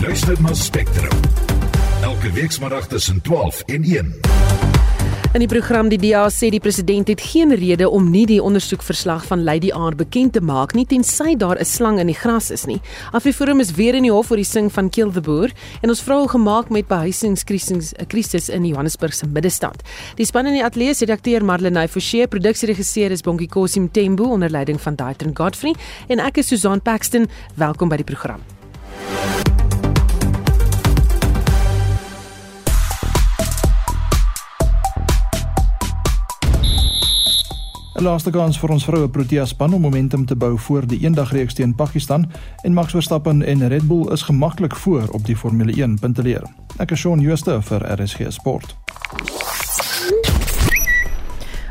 luister na Spectrum. Elke week saterdag tussen 12 en 1. In die program die DA sê die president het geen rede om nie die ondersoekverslag van Lady R bekend te maak nie tensy daar 'n slang in die gras is nie. Afriforum is weer in die hof oor die sing van Kill the Boer en ons vra hoe gemaak met behuisingskrisis 'n krisis in Johannesburg se middestad. Die span in die ateljee se redakteur Marlenae Forsie, produksieregisseur is Bongie Kosim Tembo onder leiding van Daitron Godfrey en ek is Susan Paxton. Welkom by die program. 'n Laaste kans vir ons vroue Protea span om momentum te bou voor die eendagreeks teen Pakistan en Max Verstappen en Red Bull is gemaklik voor op die Formule 1 punteleer. Ek is Shaun Schuster vir RSG Sport.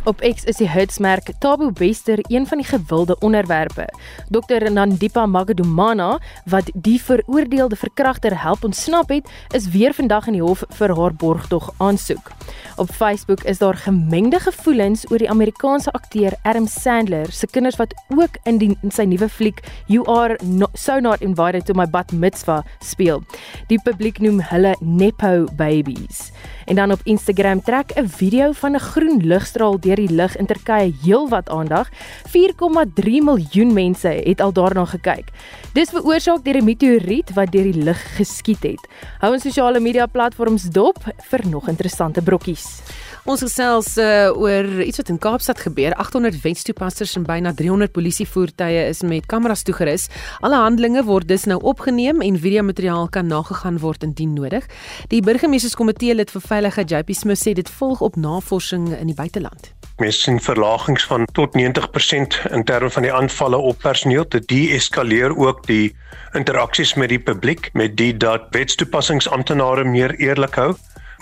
Op X is die hitsmerk Tabo Bester een van die gewilde onderwerpe. Dr Nandipa Magadumana, wat die veroordeelde verkragter help ontsnap het, is weer vandag in die hof vir haar borgtog aansoek. Op Facebook is daar gemengde gevoelens oor die Amerikaanse akteur Adam Sandler se kinders wat ook in, die, in sy nuwe fliek You Are no, So Not Invited to My Bat Mitzvah speel. Die publiek noem hulle nepo babies. En dan op Instagram trek 'n video van 'n groen ligstraal deur die lug in Turkye heelwat aandag. 4,3 miljoen mense het al daarna gekyk. Dis veroorsaak deur 'n meteoriet wat deur die lug geskiet het. Hou ons sosiale media platforms dop vir nog interessante brokkies. Ons gesels uh, oor iets wat in Kaapstad gebeur. 800 wetstoepassers en byna 300 polisievoertuie is met kameras toegerus. Alle handelinge word dus nou opgeneem en videomateriaal kan nagegaan word indien nodig. Die burgemeesterskomitee lid vir veiligheid JP Smith sê dit volg op navorsing in die buiteland. Mens sien verlagings van tot 90% in terme van die aanvalle op personeel. Dit deeskaleer ook die interaksies met die publiek met die dat wetstoepassingsamptenare meer eerlik hou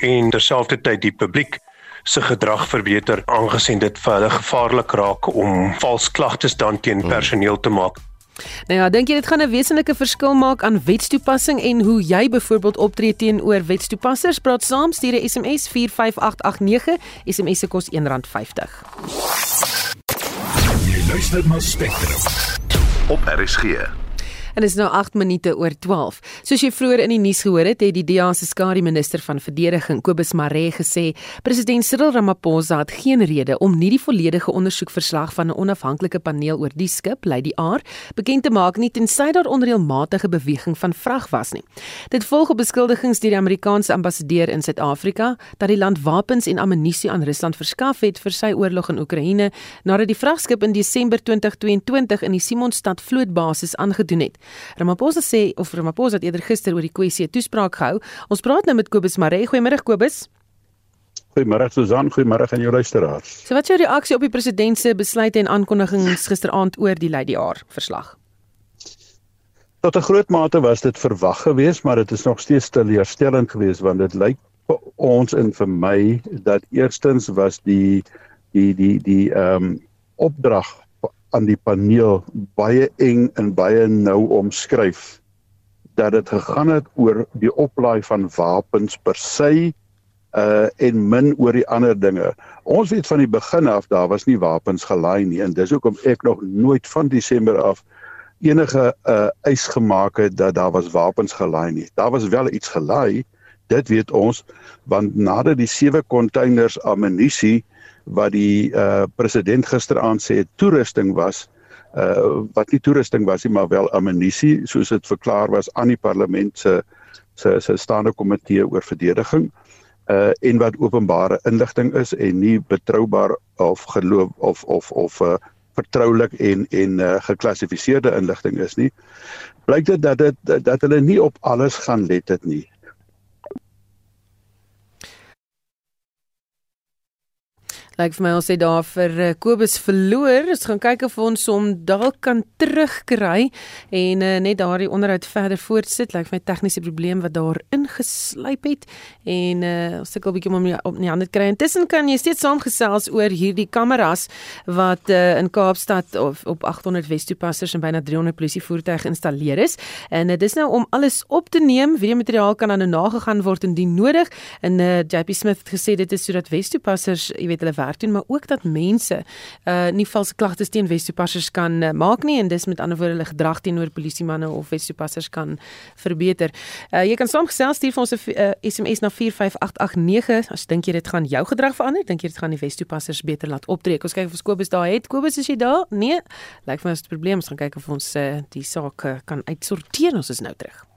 en terselfdertyd die publiek se gedrag verbeter aangesien dit vir hulle gevaarlik raak om vals klagtes dan teen hmm. personeel te maak. Nou ja, dink jy dit gaan 'n wesenlike verskil maak aan wetstoepassing en hoe jy byvoorbeeld optree teenoor wetstoepassers? Praat saam, stuur 'n SMS 45889. SMS se kos R1.50. Jy luister na Spectrum op RSG en is nou 8 minute oor 12. Soos jy vroeër in die nuus gehoor het, het die DA se skare minister van verdediging, Kobus Maree, gesê president Cyril Ramaphosa het geen rede om nie die volledige ondersoekverslag van 'n onafhanklike paneel oor die skip, Lady R, bekend te maak nie tensy daar onreëlmatige beweging van vrag was nie. Dit volg op beskuldigings deur die Amerikaanse ambassadeur in Suid-Afrika dat die land wapens en ammunisie aan Rusland verskaf het vir sy oorlog in Oekraïne nadat die vragskip in Desember 2022 in die Simonstad vlootbasis aangedoen het. Ramaphosa sê of Ramaphosa het eerder gister oor die kwessie 'n toespraak gehou. Ons praat nou met Kobus Maree. Goeiemôre Kobus. Goeiemôre Susan, goeiemôre aan jou luisteraars. So wat is jou reaksie op die president se besluite en aankondigings gisteraand oor die Lady R verslag? Tot 'n groot mate was dit verwag geweest, maar dit is nog steeds teleurstellend geweest want dit lyk vir ons en vir my dat eerstens was die die die die ehm um, opdrag aan die paneel baie eng en baie nou omskryf dat dit gegaan het oor die oplaai van wapens per se uh en min oor die ander dinge. Ons weet van die begin af daar was nie wapens gelaai nie en dis hoekom ek nog nooit van Desember af enige uh eis gemaak het dat daar was wapens gelaai nie. Daar was wel iets gelaai, dit weet ons, want nadat die sewe containers ammunisie wat die uh president gisteraand sê toerusting was uh wat nie toerusting was nie maar wel ammunisie soos dit verklaar was aan die parlement se se se staande komitee oor verdediging uh en wat openbare inligting is en nie betroubaar of geloof of of of uh vertroulik en en uh, geklassifiseerde inligting is nie. Blyk dit dat dit dat hulle nie op alles gaan let dit nie Lyk vir my ons het daar vir uh, Kobus verloor. Ons gaan kyk of ons hom dalk kan terugkry en uh, net daardie onderhoud verder voortsit. Lyk vir my tegniese probleem wat daar ingeslyp het en uh, ons sukkel 'n bietjie om op nie ander kry. Intussen kan jy steeds saamgesels oor hierdie kameras wat uh, in Kaapstad of op 800 Wes-toepassers en byna 300 polisievoertuie geïnstalleer is. En dit uh, is nou om alles op te neem. Videomateriaal kan dan nou nagegaan word indien nodig. En uh, JP Smith het gesê dit is sodat Wes-toepassers, jy weet hulle werk doen, maar ook dat mense uh nie valse klagtes teen Wes-toepassers kan uh, maak nie en dis met ander woorde hulle gedrag teenoor polisiemanne of Wes-toepassers kan verbeter. Uh jy kan saamgesels stuur vir ons 'n uh, SMS na 45889 as dink jy dit gaan jou gedrag verander? Dink jy dit gaan die Wes-toepassers beter laat optree? Ons kyk of Kobus daar het. Kobus, is jy daar? Nee. Lyk vir is 'n probleem. Ons gaan kyk of ons uh, die saak uh, kan uitsorteer. Ons is nou terug.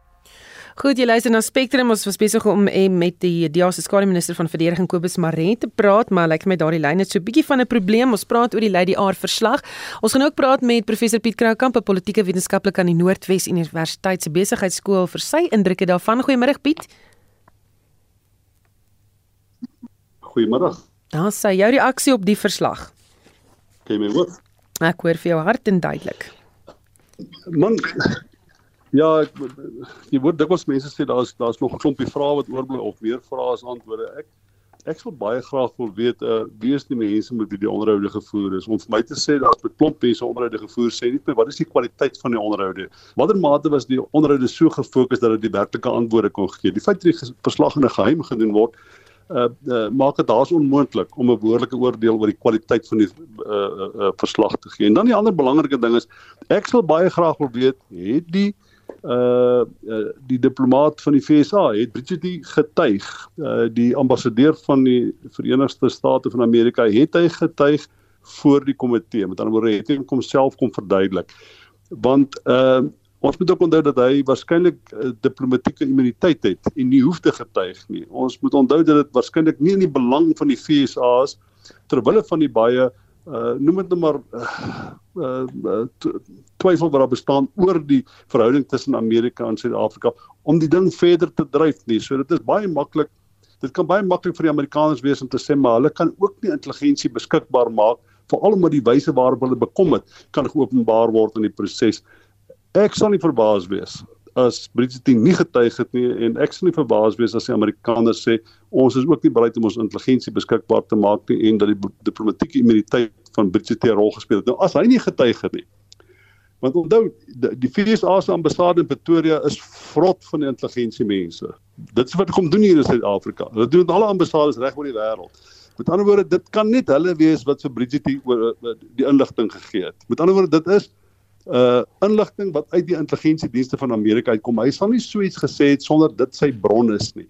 Goed, jy luister na Spectrum. Ons was besig om eh, met die DEA se skare minister van verdediging Kobus Maree te praat, maar lyk like my daardie lyn het so 'n bietjie van 'n probleem. Ons praat oor die Lady R verslag. Ons gaan ook praat met professor Piet Kroukamp, 'n politieke wetenskaplike aan die Noordwes Universiteit se besigheidskool vir sy indrukke daarvan. Goeiemôre Piet. Goeiemôre. Daar sê jou reaksie op die verslag. Kan jy my hoor? Ek hoor vir jou hart en duidelik. Man, Ja, ek jy word dikwels mense sê daar's daar's nog 'n klompie vrae wat oorbly of meer vrae as antwoorde. Ek ek sou baie graag wil weet uh wie is die mense met wie die onderhoude gevoer is. Om vir my te sê daar's 'n klomp mense onderhoude gevoer sê nie wat is die kwaliteit van die onderhoude? Watter mate was die onderhoude so gefokus dat dit die werklike antwoorde kon gee? Die feit dat die verslag in 'n geheim gedoen word uh, uh maak dit daar's onmoontlik om 'n behoorlike oordeel oor die kwaliteit van die uh, uh, uh verslag te gee. En dan die ander belangrike ding is ek sal baie graag wil weet het die uh, uh die diplomaat van die FSA het Bridget getuig. Uh die ambassadeur van die Verenigde State van Amerika het hy getuig voor die komitee. Met ander woorde het hy hom self kom verduidelik. Want uh ons moet ook onthou dat hy waarskynlik uh, diplomatieke immuniteit het en nie hoef te getuig nie. Ons moet onthou dat dit waarskynlik nie in die belang van die FSA is terwyl van die baie uh noem dit nou maar uh, uh twyfel wat daar bestaan oor die verhouding tussen Amerika en Suid-Afrika om die ding verder te dryf nie. So dit is baie maklik. Dit kan baie maklik vir die Amerikaners wees om te sê maar hulle kan ook nie intelligensie beskikbaar maak veral omdat die wyse waarop hulle bekom het kan geopenbaar word in die proses. Ek sal nie verbaas wees as Bridget nie getuig het nie en ek sal nie verbaas wees as die Amerikaners sê ons is ook nie bereid om ons intelligensie beskikbaar te maak nie en dat die diplomatieke immuniteit van Bridget 'n rol gespeel het. Nou as hy nie getuig het nie. Want onthou die FSA se ambassade in Pretoria is vrot van intelligensie mense. Dit is wat kom doen hier in Suid-Afrika. Hulle doen alle ambassades reg oor die wêreld. Met ander woorde, dit kan net hulle wees wat vir Bridget die, die inligting gegee het. Met ander woorde, dit is uh inligting wat uit die intelligensiedienste van Amerika uitkom. Hy sal nie so iets gesê het sonder dit sy bron is nie.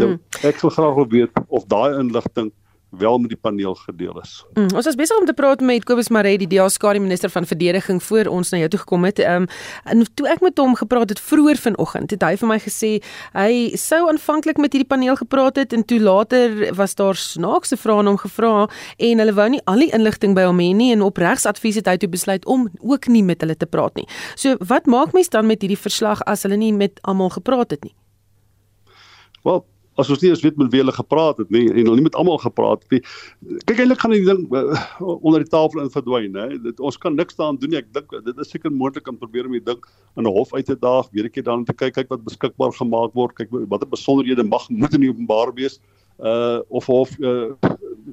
Nou, hmm. ek wil graag wil weet of daai inligting wel met die paneel gedeel is. Mm, ons was besig om te praat met Kobus Maree, die DA skare minister van verdediging voor ons na jou toe gekom het. Ehm um, en toe ek met hom gepraat het vroeër vanoggend, het hy vir my gesê hy sou aanvanklik met hierdie paneel gepraat het en toe later was daar snaakse vrae aan hom gevra en hulle wou nie al die inligting by hom hê nie en op regsadvies het hy toe besluit om ook nie met hulle te praat nie. So wat maak mens dan met hierdie verslag as hulle nie met almal gepraat het nie? Wel, as ons nie eens weet met wie hulle gepraat het nie en hulle nie met almal gepraat het nie. Kyk eintlik gaan die ding uh, onder die tafel in verdwyn, hè. Dit ons kan niks daaraan doen nie. Ek dink dit is seker moontlik om probeer om die ding in 'n hof uit te daag, weer 'n keer dan te kyk kyk wat beskikbaar gemaak word, kyk watter besonderhede mag moet in openbaar wees uh of of uh,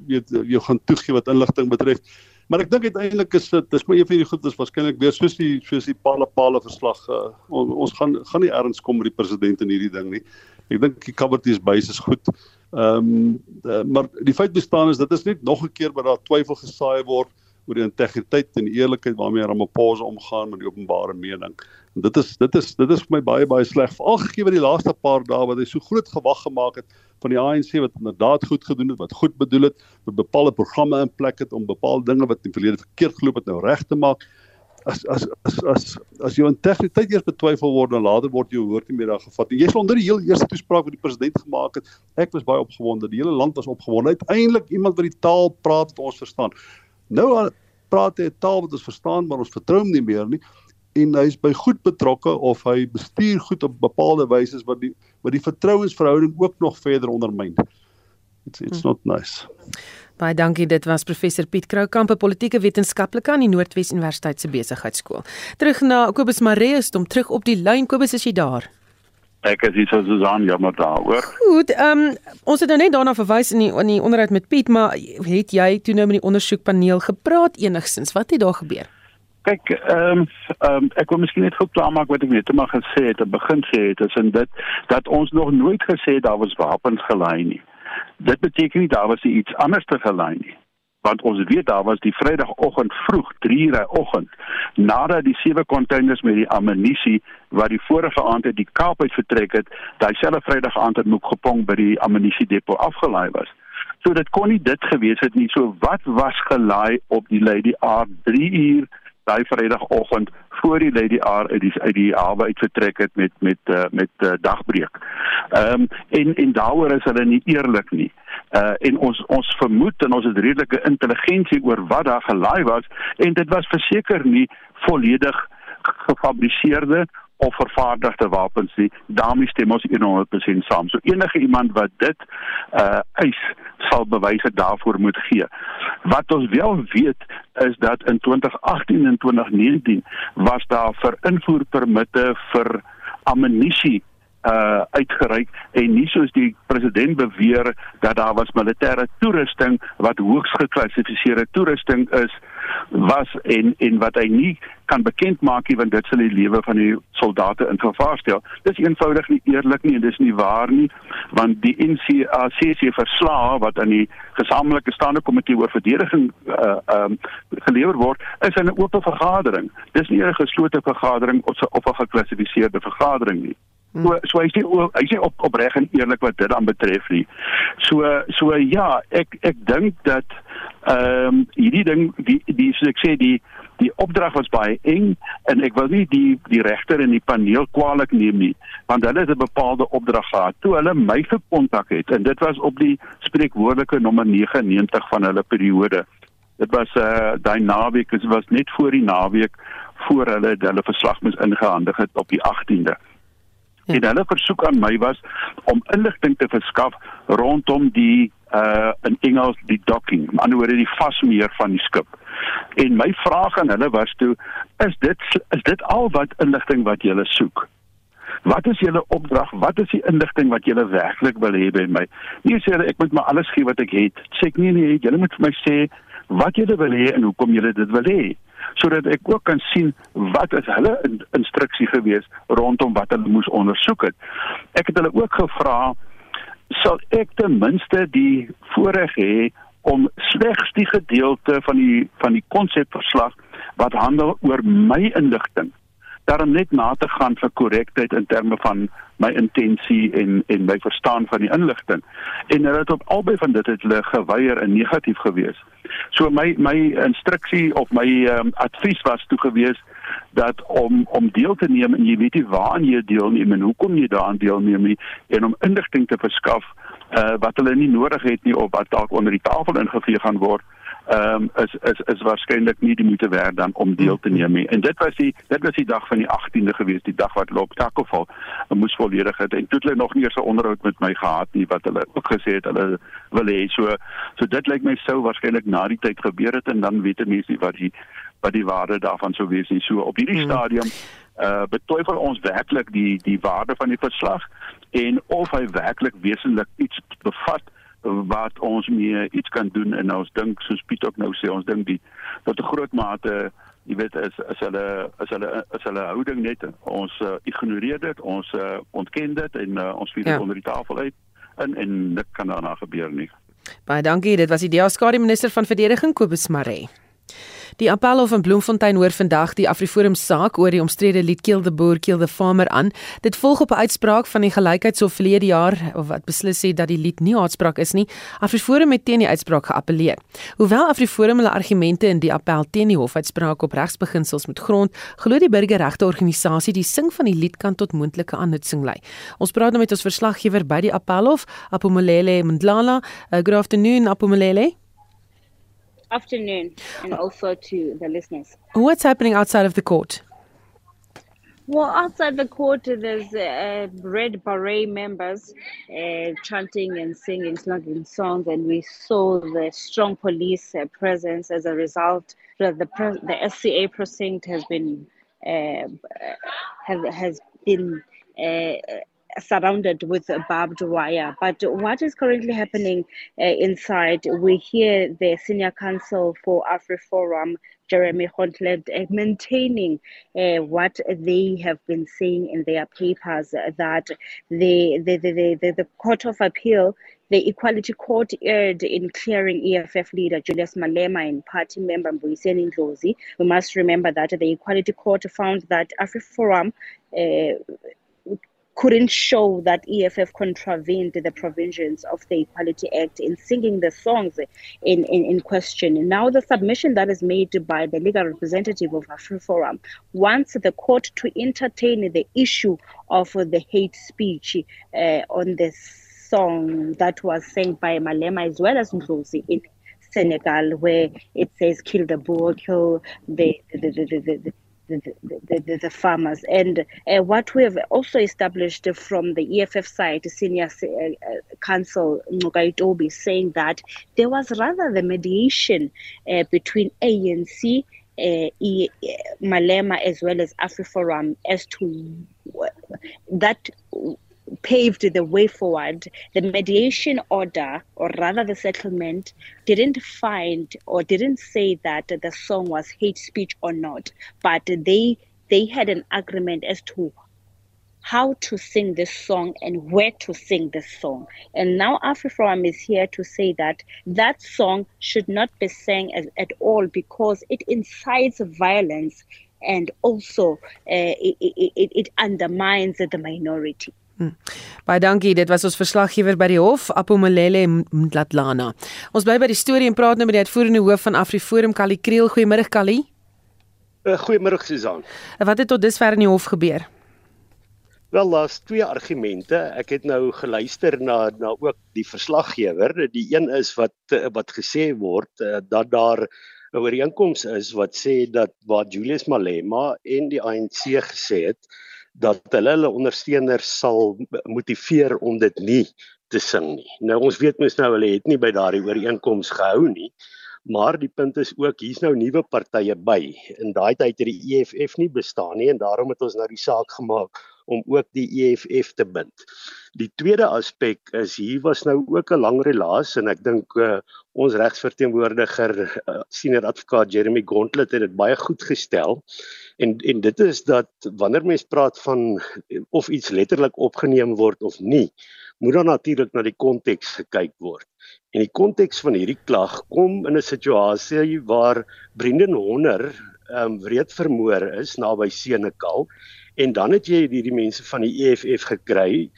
weet jy gaan toegee wat inligting betref. Maar ek dink uiteindelik is dit dis maar een van die goed is waarskynlik weer soos die soos die pale pale verslag uh, on, ons gaan gaan nie erns kom met die president in hierdie ding nie. Ek dink die Kaberties base is goed. Ehm um, uh, maar die feit bestaan is dit is net nog 'n keer wat daar twyfel gesaai word oor die integriteit en die eerlikheid waarmee Ramaphosa omgaan met die openbare mening. Dit is dit is dit is vir my baie baie sleg veral gegee wat die laaste paar dae wat hy so groot gewag gemaak het van die ANC wat inderdaad goed gedoen het, wat goed bedoel het, met bepaalde programme in plek het om bepaalde dinge wat in die verlede verkeerd geloop het nou reg te maak as as as as as jou integriteit eers betwyfel word en later word jou woord nie meer daar gevat nie. Jy sal onder die heel eerste toespraak wat die president gemaak het, ek was baie opgewonde. Die hele land was opgewonde. Uiteindelik iemand wat die taal praat wat ons verstaan. Nou praat hy 'n taal wat ons verstaan, maar ons vertrou hom nie meer nie en hy is by goed betrokke of hy bestuur goed op bepaalde wyse wat die wat die vertrouensverhouding ook nog verder ondermyn. It's it's not nice. Baie dankie. Dit was professor Piet Kroukamp, 'n politieke wetenskaplike aan die Noordwes Universiteit se besigheidskool. Terug na Kobus Mareus, om terug op die lyn. Kobus, is jy daar? Ek is hier so Susan, ja maar daar, hoor. Goed, ehm um, ons het nou net daarna verwys in die in die onderhoud met Piet, maar het jy toe nou met die ondersoekpaneel gepraat enigsins? Wat het daar gebeur? Kyk, ehm um, ehm um, ek wil miskien net gou klaarmaak wat ek net te mag gesê het, te begin sê het, is in dit dat ons nog nooit gesê daar was wapens gelei nie. Dit beteken nie daar was iets anders te gelei nie want ons weet daar was die Vrydagoggend vroeg 3:00 oggend nadat die sewe containers met die ammunisie wat die vorige aand uit die Kaap uit vertrek het, daai selfde Vrydag aand het Moekgepong by die ammunisiedepot afgelaai was. So dit kon nie dit gewees het nie. So wat was gelaai op die Lady R 3 uur daai Vrydagoggend voor die Lady R uit die uit die hawe uit vertrek het met met uh, met uh, dagbreek. Ehm um, en en daaroor is hulle nie eerlik nie. Uh en ons ons vermoed en ons het redelike intelligensie oor wat daar gelaai was en dit was verseker nie volledig gefabriseerde of vervaardigde wapens nie. daarmee stem ons 100% saam. So enige iemand wat dit uh eis sal bewyse daarvoor moet gee. Wat ons wel weet is dat in 2018 en 2019 was daar vir invoerpermitte vir ammunisie uh uitgereik en nie soos die president beweer dat daar was militêre toerusting wat hoogs geklassifiseerde toerusting is was en en wat hy nie kan bekend maak nie want dit sal die lewe van die soldate in gevaar stel. Dis eenvoudig nie eerlik nie en dis nie waar nie want die NCACC verslag wat aan die gesamentlike staande komitee oor verdediging uh um gelewer word is in 'n oop vergadering. Dis nie 'n geslote vergadering of 'n of 'n geklassifiseerde vergadering nie. Hmm. So so hy sê hy sê op opreg en eerlik wat dit dan betref nie. So so ja, ek ek dink dat ehm um, hierdie ding die die so ek sê die die opdrag was baie eng en ek wil nie die die regter en die paneel kwaadlik neem nie want hulle het 'n bepaalde opdrag gehad toe hulle my gekontak het en dit was op die spreekwoordelike nommer 99 van hulle periode. Dit was eh uh, daai naweek, dit was net voor die naweek voor hulle hulle verslag moes ingehandig het op die 18de. Ja. En hulle versoek aan my was om inligting te verskaf rondom die uh in Engels die docking, aan die ander die vasmeer van die skip. En my vraag aan hulle was toe, is dit is dit al wat inligting wat julle soek? Wat is julle opdrag? Wat is die inligting wat julle werklik wil hê by my? Nie sê hulle ek moet maar alles gee wat ek het. Sê ek nee nee, julle moet vir my sê wat julle wil hê en hoekom julle dit wil hê sodat ek ook kan sien wat is hulle in, instruksie gewees rondom wat hulle moes ondersoek het. Ek het hulle ook gevra sal ek ten minste die voorreg hê om slegs die gedeelte van die van die konsepverslag wat handel oor my inligting daarom net na te gaan vir korrektheid in terme van my intensie en en my verstaan van die inligting. En hulle het op albei van dit het hulle geweier en negatief gewees. So my my instruksie of my um, advies was toe gewees dat om om deel te neem en jy weet nie waaraan jy deelneem en hoekom jy daaraan deelneem nie en om inligting te verskaf uh, wat hulle nie nodig het nie of wat dalk onder die tafel ingevee gaan word ehm um, is is is waarskynlik nie die moeite werd dan om deel te neem nie. En dit was die dit was die dag van die 18de gewees, die dag wat Lok Takoval moes volledig het en toe het hulle nog nie eers 'n onderhoud met my gehad nie wat hulle ook gesê het hulle wil hê. So so dit lyk my sou waarskynlik na die tyd gebeur het en dan weet mense wat die wat die waarde daarvan sou wees nie. So op hierdie hmm. stadium uh betwyfel ons werklik die die waarde van die verslag en of hy werklik wesentlik iets bevat wat ons mee iets kan doen en ons dink soos Piet ook nou sê ons dink die tot 'n groot mate jy weet is is hulle is hulle is hulle houding net ons uh, ignoreer dit ons uh, ontken dit en uh, ons vlieg ja. onder die tafel uit en en dit kan daarna gebeur nie baie dankie dit was die DA-skare minister van verdediging Kobus Maree Die Appelhof in Bloemfontein hoor vandag die Afriforum saak oor die omstrede lied Kill the Boer Kill the Farmer aan. Dit volg op 'n uitspraak van die Gelykheidshof verlede jaar wat beslis het dat die lied nie haatspraak is nie. Afriforum het teen die uitspraak geappeleer. Hoewel Afriforum hulle argumente in die appel teen die hofuitspraak op regsbeginsels met grond, glo die burgerregteorganisasie die sing van die lied kan tot moontlike aanhitsing lei. Ons praat nou met ons verslaggewer by die Appelhof, Apomolele Mdlala. Uh, good afternoon Apomolele afternoon and also to the listeners. What's happening outside of the court? Well, outside the court, there's uh, Red Beret members uh, chanting and singing, slugging songs, and we saw the strong police uh, presence. As a result, the the, the SCA precinct has been uh, have, has been uh, surrounded with barbed wire. But what is currently happening uh, inside? We hear the senior counsel for AfriForum, Jeremy Hontlet, uh, maintaining uh, what they have been saying in their papers uh, that the, the, the, the, the Court of Appeal the Equality Court erred in clearing EFF leader Julius Malema and party member Mbuyiseni Ndlozi. We must remember that the Equality Court found that AfriForum uh, couldn't show that EFF contravened the provisions of the Equality Act in singing the songs in, in, in question. Now, the submission that is made by the legal representative of AfriForum wants the court to entertain the issue of the hate speech uh, on the song that was sang by Malema as well as Ndlozi in Senegal, where it says "kill the bull, kill the the the the." the the, the, the, farmers. And uh, what we have also established from the EFF side, senior uh, counsel Mugaitobi, saying that there was rather the mediation uh, between ANC, uh, e, Malema, as well as AfriForum as to that paved the way forward. The mediation order, or rather the settlement, didn't find or didn't say that the song was hate speech or not, but they they had an agreement as to how to sing this song and where to sing this song. And now AfriForum is here to say that that song should not be sang as, at all because it incites violence and also uh, it, it, it undermines the minority. Hm. Baie dankie. Dit was ons verslaggewer by die hof, Apomelele Mlatlana. Ons bly by die storie en praat nou met die uitvoerende hoof van AfriForum, Kali Kriel. Goeiemôre Kali. Uh, Goeiemôre Susan. Wat het tot dusver in die hof gebeur? Wel, daar's twee argumente. Ek het nou geluister na na ook die verslaggewer. Die een is wat wat gesê word uh, dat daar 'n ooreenkoms is wat sê dat wat Julius Malema en die ANC gesê het dat hulle hulle ondersteuners sal motiveer om dit nie te sing nie. Nou ons weet mos nou hulle het nie by daardie ooreenkoms gehou nie. Maar die punt is ook hier's nou nuwe partye by. In daai tyd het die EFF nie bestaan nie en daarom het ons nou die saak gemaak om ook die EFF te bind. Die tweede aspek is hier was nou ook 'n lang relaas en ek dink uh, ons regsverteenwoordiger uh, senior advokaat Jeremy Gauntlet het dit baie goed gestel. En en dit is dat wanneer mens praat van of iets letterlik opgeneem word of nie, moet dan natuurlik na die konteks gekyk word. En die konteks van hierdie klag kom in 'n situasie waar Brendan Honor ehm um, wreed vermoor is naby Senekal en dan het jy hierdie mense van die EFF gekry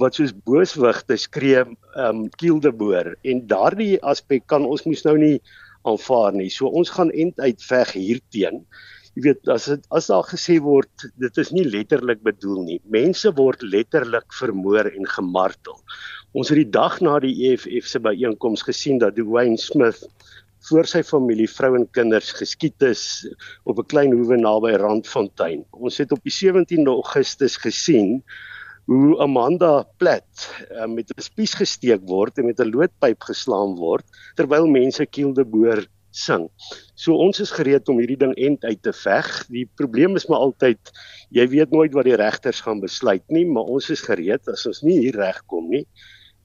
wat soos booswigte skree um kielderboor en daardie aspek kan ons mos nou nie aanvaar nie. So ons gaan end uit veg hierteen. Jy weet as dit as daar gesê word dit is nie letterlik bedoel nie. Mense word letterlik vermoor en gemartel. Ons het die dag na die EFF se byeenkoms gesien dat Dwayne Smith voor sy familie, vrou en kinders geskiet is op 'n klein hoewe naby Randfontein. Ons het op die 17de Augustus gesien hoe Amanda Plat uh, met 'n spies gesteek word en met 'n loodpyp geslaan word terwyl mense Kielderboer sing. So ons is gereed om hierdie ding end uit te veg. Die probleem is maar altyd jy weet nooit wat die regters gaan besluit nie, maar ons is gereed as ons nie hier regkom nie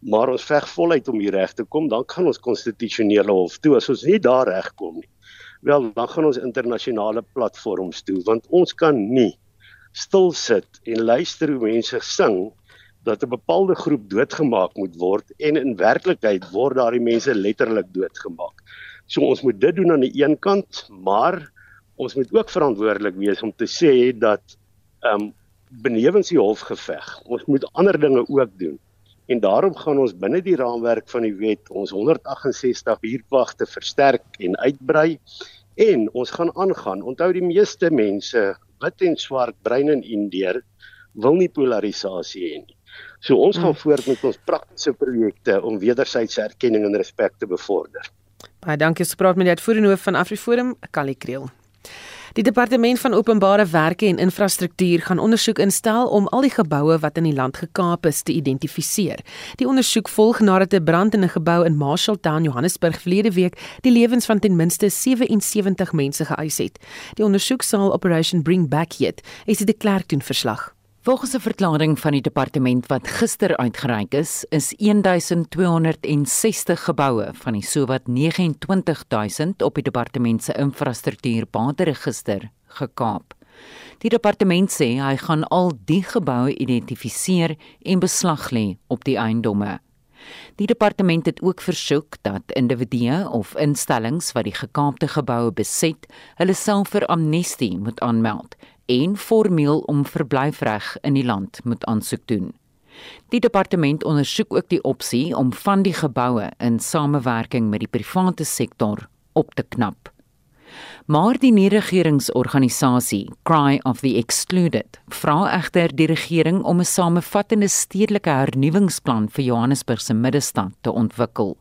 maar ons veg voluit om hier reg te kom, dan kan ons konstitusionele hof toe as ons nie daar reg kom nie. Wel, dan gaan ons internasionale platforms toe want ons kan nie stil sit en luister hoe mense sing dat 'n bepaalde groep doodgemaak moet word en in werklikheid word daardie mense letterlik doodgemaak. So ons moet dit doen aan die een kant, maar ons moet ook verantwoordelik wees om te sê dat ehm um, benewens die hofgeveg, ons moet ander dinge ook doen en daarom gaan ons binne die raamwerk van die wet ons 168 huurwagte versterk en uitbrei en ons gaan aangaan. Onthou die meeste mense, wit en swart, bruin en indeer, wil nie polarisasie hê nie. So ons gaan hmm. voort met ons praktiese projekte om wederwysige erkenning en respek te bevorder. Baie dankie vir spraak met die uitvoerende hoof van AfriForum, Kali Kriel. Die departement van openbare werke en infrastruktuur gaan ondersoek instel om al die geboue wat in die land gekaap is te identifiseer. Die ondersoek volg nadat 'n brand in 'n gebou in Marshalltown, Johannesburg verlede week die lewens van ten minste 77 mense geëis het. Die ondersoek sal Operation Bring Back heet. Dit 'n klerk doen verslag? Volgens 'n verklaring van die departement wat gister uitgereik is, is 1260 geboue van die sowat 29000 op die departement se infrastruktuurbateregister gekaap. Die departement sê hy gaan al die geboue identifiseer en beslag lê op die eiendomme. Die departement het ook versoek dat individue of instellings wat die gekaapte geboue beset, hulle self vir amnestie moet aanmeld en formeel om verblyfreg in die land moet aansoek doen. Die departement ondersoek ook die opsie om van die geboue in samewerking met die private sektor op te knap. Maar die nie-regeringsorganisasie Cry of the Excluded vra egter die regering om 'n samevattende stedelike hernuwingsplan vir Johannesburg se middestad te ontwikkel.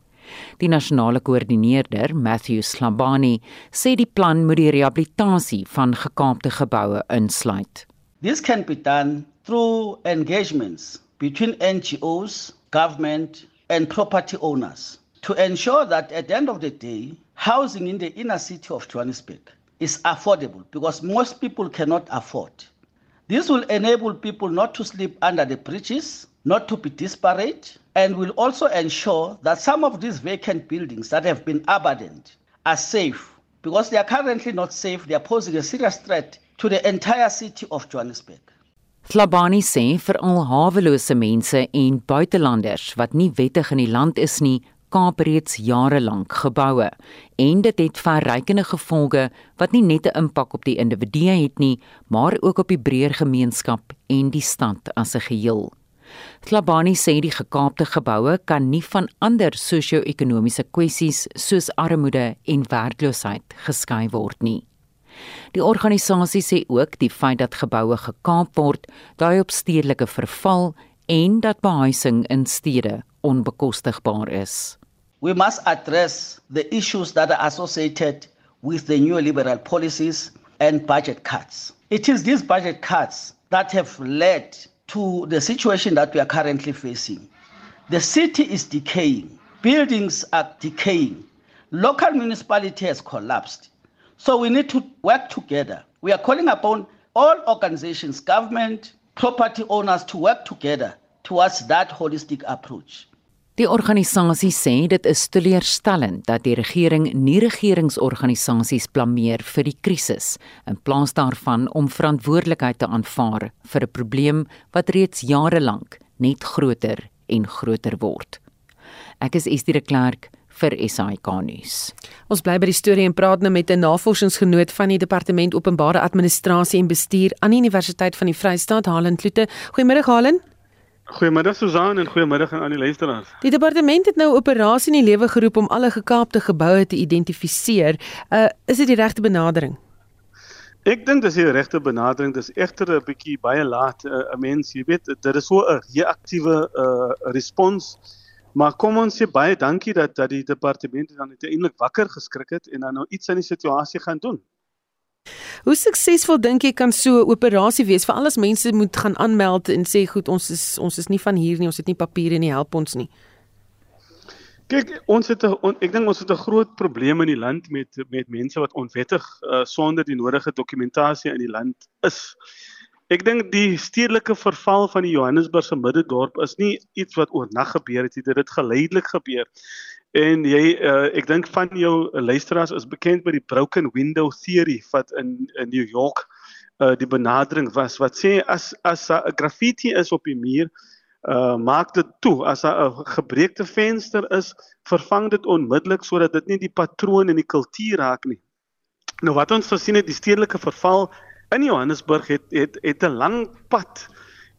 Die nasionale koördineerder, Matthew Slabani, sê die plan moet die rehabilitasie van gekaapte geboue insluit. This can be done through engagements between NGOs, government and property owners to ensure that at the end of the day, housing in the inner city of Johannesburg is affordable because most people cannot afford. This will enable people not to sleep under the bridges, not to be disparate, and will also ensure that some of these vacant buildings that have been abandoned are safe because they are currently not safe. They are posing a serious threat to the entire city of Johannesburg. Slabani sê vir al hawelose mense en buitelanders wat nie wettig in die land is nie, Kaap reeds jare lank geboue en dit het verrykende gevolge wat nie net 'n impak op die individu het nie, maar ook op die breër gemeenskap en die stad as 'n geheel. Klabani sê die gekaapte geboue kan nie van ander sosio-ekonomiese kwessies soos armoede en werkloosheid geskei word nie. Die organisasie sê ook die feit dat geboue gekaap word, dui op stedelike verval en dat behuising in stede onbekostigbaar is. We must address the issues that are associated with the neoliberal policies and budget cuts. It is these budget cuts that have led to the situation that we are currently facing. The city is decaying, buildings are decaying, local municipality has collapsed. So we need to work together. We are calling upon all organizations, government, property owners to work together towards that holistic approach. Die organisasie sê dit is teleurstellend dat die regering nie regeringsorganisasies blameer vir die krisis in plaas daarvan om verantwoordelikheid te aanvaar vir 'n probleem wat reeds jare lank net groter en groter word. Ek is Estie de Klerk vir SAK nuus. Ons bly by die storie en praat nou met 'n navorsingsgenoot van die Departement Openbare Administrasie en Bestuur aan die Universiteit van die Vrystaat, Halen Kloete. Goeiemôre Halen. Goeiemiddag Susan en goeiemiddag aan al die luisteraars. Die departement het nou 'n operasie in die lewe geroep om alle gekaapte geboue te identifiseer. Uh is dit die regte benadering? Ek dink dis die regte benadering. Dis egter 'n bietjie baie laat. 'n uh, Mens, jy weet, dit is so 'n reaktiewe uh respons. Maar kom ons sê baie dankie dat dat die departement dan uiteindelik wakker geskrik het en dan nou iets aan die situasie gaan doen. Hoe suksesvol dink jy kan so 'n operasie wees vir al ons mense moet gaan aanmeld en sê goed ons is ons is nie van hier nie ons het nie papiere nie help ons nie. Kyk ons het 'n ek dink ons het 'n groot probleem in die land met met mense wat onwettig uh, sonder die nodige dokumentasie in die land is. Ek dink die stedelike verval van die Johannesburgse middedorp is nie iets wat oornag gebeur het nie, dit het geleidelik gebeur. En jy uh, ek dink van jou luisteraars is bekend met die broken window theory wat in in New York uh die benadering was wat sê as as 'n graffiti is op die muur uh maak dit toe as 'n gebreekte venster is vervang dit onmiddellik sodat dit nie die patroon en die kultuur raak nie. Nou wat ons gesien het die stedelike verval in Johannesburg het het het 'n lang pad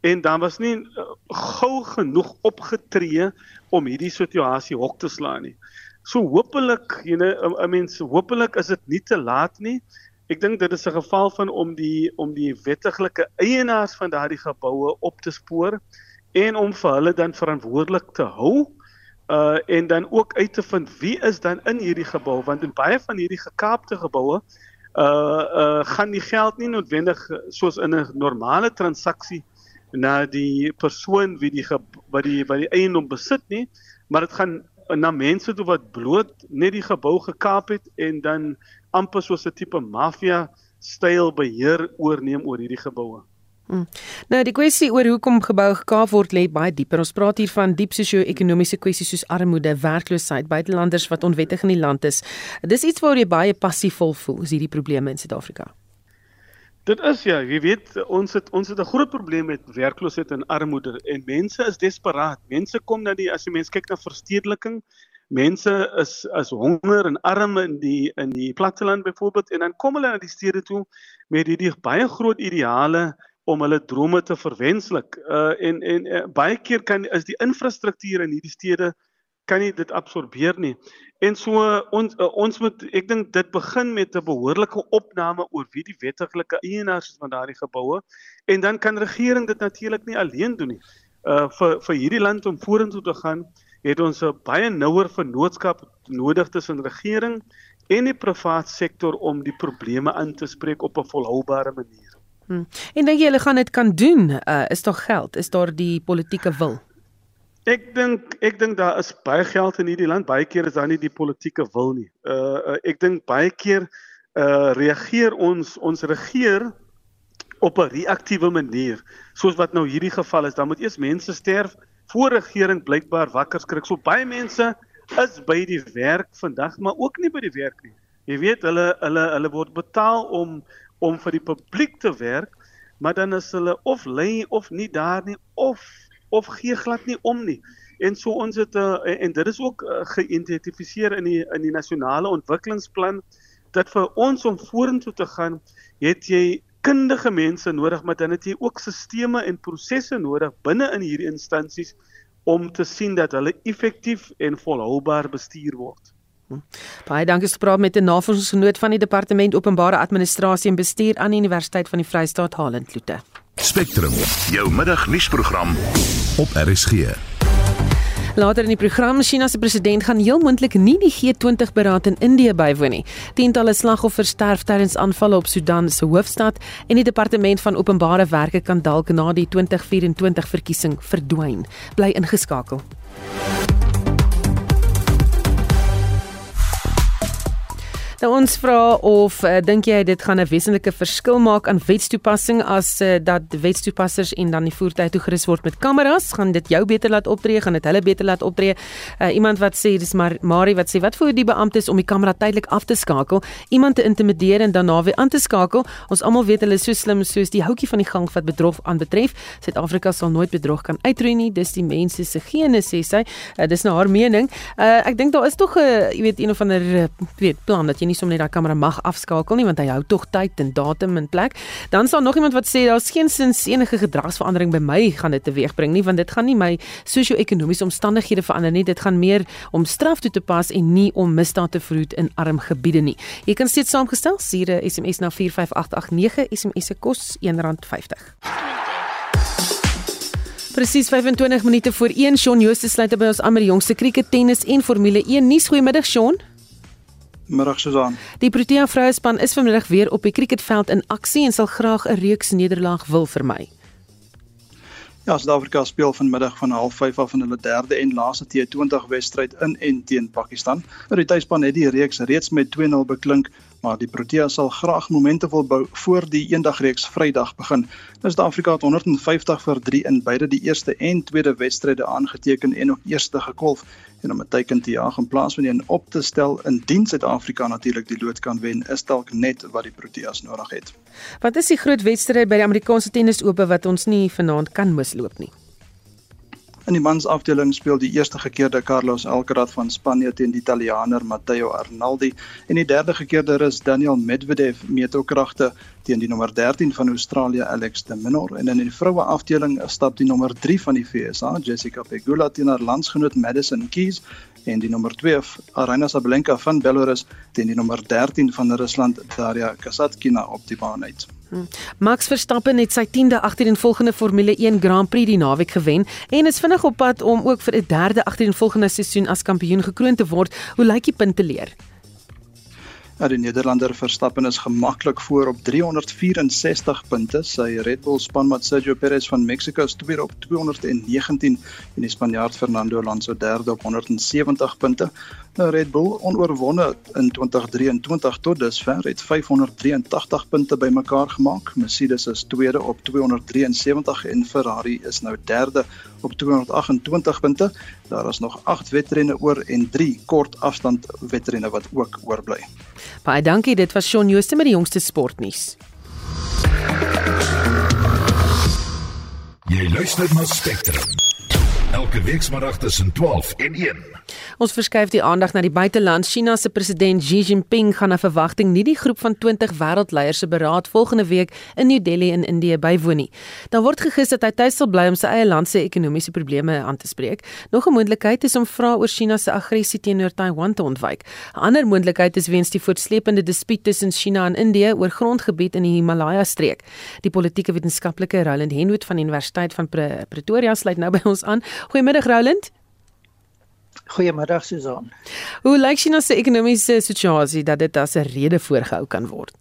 en dan was nie uh, gou genoeg opgetree om hierdie situasie hok te slaan nie. So hopelik, jy know, 'n mens hopelik is dit nie te laat nie. Ek dink dit is 'n geval van om die om die wettiglike eienaars van daardie geboue op te spoor en om vir hulle dan verantwoordelik te hou uh en dan ook uit te vind wie is dan in hierdie gebou want in baie van hierdie gekaapte geboue uh uh gaan die geld nie noodwendig soos in 'n normale transaksie na die persoon wie die wat die wat die eiendom besit nie, maar dit gaan na mense toe wat bloot net die gebou gekaap het en dan amper soos 'n tipe maffia styl beheer oorneem oor hierdie geboue. Hmm. Nou die kwessie oor hoekom gebou gekaap word lê baie dieper. Ons praat hier van diep sosio-ekonomiese kwessies soos armoede, werkloosheid, buitelanders wat onwettig in die land is. Dis iets waar jy baie passievol voel, is hierdie probleme in Suid-Afrika. Dit is ja, jy weet ons het ons het 'n groot probleem met werkloosheid en armoede en mense is desperaat. Mense kom na die as jy mens kyk na verstedeliking, mense is is honger en arm in die in die platteland byvoorbeeld en dan kom hulle na die stede toe met hierdie baie groot ideale om hulle drome te verwenslik. Uh en en uh, baie keer kan is die infrastruktuur in hierdie stede kan nie dit absorbeer nie. En so ons uh, ons moet ek dink dit begin met 'n behoorlike opname oor wie die wettiglike eienaars is van daardie geboue en dan kan regering dit natuurlik nie alleen doen nie. Uh vir vir hierdie land om vorentoe te gaan, het ons 'n baie nouer vennootskap nodig tussen regering en die private sektor om die probleme aan te spreek op 'n volhoubare manier. Hmm. En dink jy hulle gaan dit kan doen? Uh is daar geld? Is daar die politieke wil? Ek dink ek dink daar is baie geld in hierdie land. Baie keer is daar nie die politieke wil nie. Uh, uh ek dink baie keer uh reageer ons ons regeer op 'n reaktiewe manier. Soos wat nou hierdie geval is, dan moet eers mense sterf voor regering blykbaar wakker skrik. So baie mense is by die werk vandag, maar ook nie by die werk nie. Jy weet, hulle hulle hulle word betaal om om vir die publiek te werk, maar dan is hulle of lê of nie daar nie of of gee glad nie om nie. En so ons het uh, en dit is ook uh, geïdentifiseer in die in die nasionale ontwikkelingsplan dat vir ons om vorentoe te gaan, het jy kundige mense nodig, maar dan het jy ook sisteme en prosesse nodig binne in hierdie instansies om te sien dat hulle effektief en volhoubaar bestuur word. Hm. Baie dankie praat met 'n navorsingsgenoot van die departement openbare administrasie en bestuur aan die Universiteit van die Vrystaat Halend Kloete. Spectrum, jou middagnuusprogram op RSG. Later in die program China se president gaan heel moontlik nie die G20 beraad in Indië bywoon nie. Tientalle slagoffers sterf tydens aanvalle op Sudan se hoofstad en die departement van openbare werke kan dalk na die 2024 verkiesing verdwyn. Bly ingeskakel. Nou ons vra of uh, dink jy dit gaan 'n wesenlike verskil maak aan wetstoepassing as uh, dat wetstoepassers en dan die voertuie toegerus word met kameras, gaan dit jou beter laat optree, gaan dit hulle beter laat optree? Uh, iemand wat sê dis maar Marie wat sê wat vir die beamptes om die kamera tydelik af te skakel, iemand te intimideer en daarna weer aan te skakel. Ons almal weet hulle is so slim soos die houtjie van die gang wat bedrog aanbetref. Suid-Afrika sal nooit bedrog kan uitroei nie. Dis die mense se gene sê sy. Uh, dis nou haar mening. Uh, ek dink daar is tog 'n uh, jy weet een of ander weet plan dat jy nie sommer net daai kamera mag afskakel nie want hy hou tog tyd en datum en plek. Dan sal nog iemand wat sê daar's geen sins enige gedragsverandering by my gaan dit teweegbring nie want dit gaan nie my sosio-ekonomiese omstandighede verander nie. Dit gaan meer om straf toe te pas en nie om misdaad te verhoed in arm gebiede nie. Jy kan steeds saamgestel stuur 'n SMS na 45889 SMS se kos R1.50. Presies 25 minute voor 1 Shaun Jooste sluit by ons aan met die jongste krieket, tennis en Formule 1 nuus. Goeiemiddag Shaun. Middag Susan. Die Protea vrouespan is vanmiddag weer op die cricketveld in aksie en sal graag 'n reeks nederlaag wil vermy. Ja, Suid-Afrika speel vanmiddag van 05:30 af in hulle derde en laaste T20 wedstryd in en teen Pakistan. Nou die tuisspan het die reeks reeds met 2-0 beklink maar die Protea sal graag momente wil bou voor die eendagreeks Vrydag begin. Nou Suid-Afrika het 150 vir 3 in beide die eerste en tweede wedstryde aangeteken en ook eerste gekolf en om 'n teiken te jaag in plaas van een op te stel indien Suid-Afrika natuurlik die lood kan wen, is dalk net wat die Proteas nodig het. Wat is die groot wedstryd by die Amerikaanse tennisope wat ons nie vanaand kan misloop nie? In die mansafdeling speel die eerste gekeerde Carlos Alcaraz van Spanje teen die Italiaaner Matteo Arnaldi en die derde gekeerde is Daniel Medvedev meetokragte teen die nommer 13 van Australië Alex de Minaur en in die vroue afdeling stap die nommer 3 van die FSA Jessica Pegula teen haar landsgenoot Madison Keys en die nommer 2 Aryna Sabalenka van Belarus teen die nommer 13 van Rusland Daria Kasatkina op die baan uit. Max Verstappen het sy 10de agtereenvolgende Formule 1 Grand Prix die naweek gewen en is vinnig op pad om ook vir 'n derde agtereenvolgende seisoen as kampioen gekroon te word. Hoe lyk die punte leer? Ja, die Nederlander Verstappen is gemaklik voor op 364 punte. Sy Red Bull spanmaat Sergio Perez van Mexico is tweede op 219 en die Spanjaard Fernando Alonso derde op 170 punte. Nou Red Bull onoorwonde in 2023 tot dusver het 583 punte bymekaar gemaak. Mercedes is tweede op 273 en Ferrari is nou derde op 228 punte. Daar is nog 8 wedrenne oor en 3 kort afstand wedrenne wat ook oorbly. Baie dankie, dit was Shaun Jooste met die jongste sportnuus. Jy luister na Spectrum. Elke week saterdag tussen 12 en 1. Ons verskuif die aandag na die buiteland. China se president Xi Jinping gaan na verwagting nie die groep van 20 wêreldleiers se beraad volgende week in New Delhi in Indië bywoon nie. Daar word gegis dat hy tuis sal bly om sy eie land se ekonomiese probleme aan te spreek. Nog 'n moontlikheid is om vra oor China se aggressie teenoor Taiwan te ontwyk. 'n Ander moontlikheid is weens die voortsleepende dispuut tussen China en Indië oor grondgebied in die Himalaya streek. Die politieke wetenskaplike Roland Henwood van die Universiteit van Pretoria sluit nou by ons aan. Goeiemiddag Roland. Goeiemiddag Susan. Hoe lyk China se ekonomiese situasie dat dit as 'n rede voorgehou kan word?